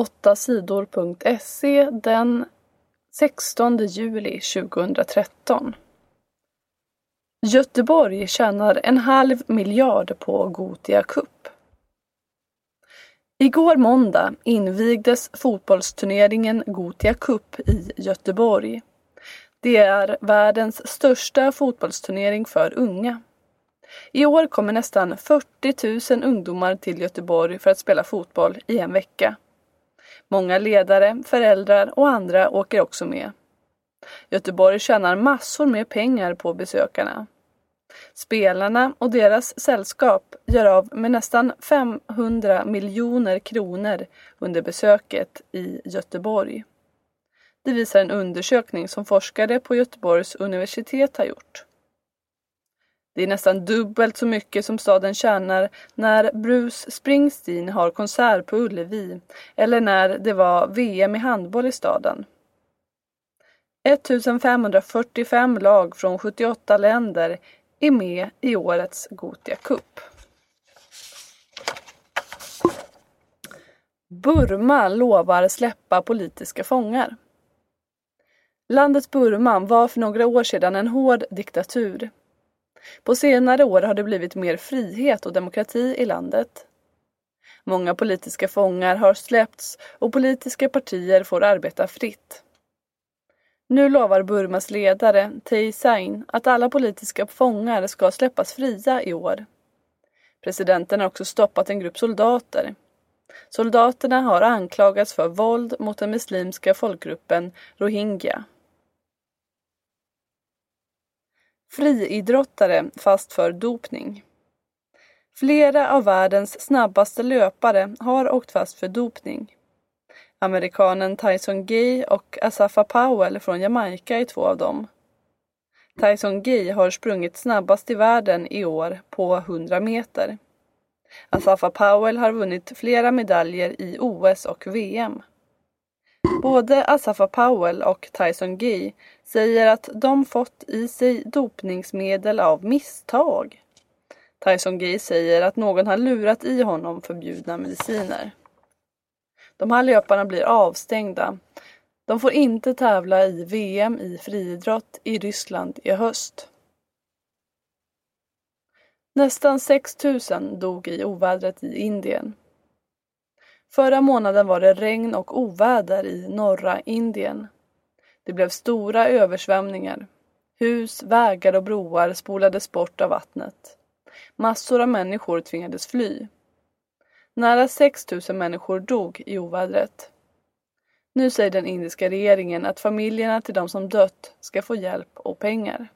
8sidor.se den 16 juli 2013. Göteborg tjänar en halv miljard på Gotia Cup. Igår måndag invigdes fotbollsturneringen Gotia Cup i Göteborg. Det är världens största fotbollsturnering för unga. I år kommer nästan 40 000 ungdomar till Göteborg för att spela fotboll i en vecka. Många ledare, föräldrar och andra åker också med. Göteborg tjänar massor med pengar på besökarna. Spelarna och deras sällskap gör av med nästan 500 miljoner kronor under besöket i Göteborg. Det visar en undersökning som forskare på Göteborgs universitet har gjort. Det är nästan dubbelt så mycket som staden tjänar när Bruce Springsteen har konsert på Ullevi eller när det var VM i handboll i staden. 1545 lag från 78 länder är med i årets Gotia Cup. Burma lovar släppa politiska fångar. Landet Burma var för några år sedan en hård diktatur. På senare år har det blivit mer frihet och demokrati i landet. Många politiska fångar har släppts och politiska partier får arbeta fritt. Nu lovar Burmas ledare Thein Sein att alla politiska fångar ska släppas fria i år. Presidenten har också stoppat en grupp soldater. Soldaterna har anklagats för våld mot den muslimska folkgruppen rohingya. Friidrottare fast för dopning. Flera av världens snabbaste löpare har åkt fast för dopning. Amerikanen Tyson Gay och Asafa Powell från Jamaica är två av dem. Tyson Gay har sprungit snabbast i världen i år på 100 meter. Asafa Powell har vunnit flera medaljer i OS och VM. Både Asafa Powell och Tyson Gay säger att de fått i sig dopningsmedel av misstag. Tyson Gay säger att någon har lurat i honom förbjudna mediciner. De här löparna blir avstängda. De får inte tävla i VM i friidrott i Ryssland i höst. Nästan 6 000 dog i ovädret i Indien. Förra månaden var det regn och oväder i norra Indien. Det blev stora översvämningar. Hus, vägar och broar spolades bort av vattnet. Massor av människor tvingades fly. Nära 6 000 människor dog i ovädret. Nu säger den indiska regeringen att familjerna till de som dött ska få hjälp och pengar.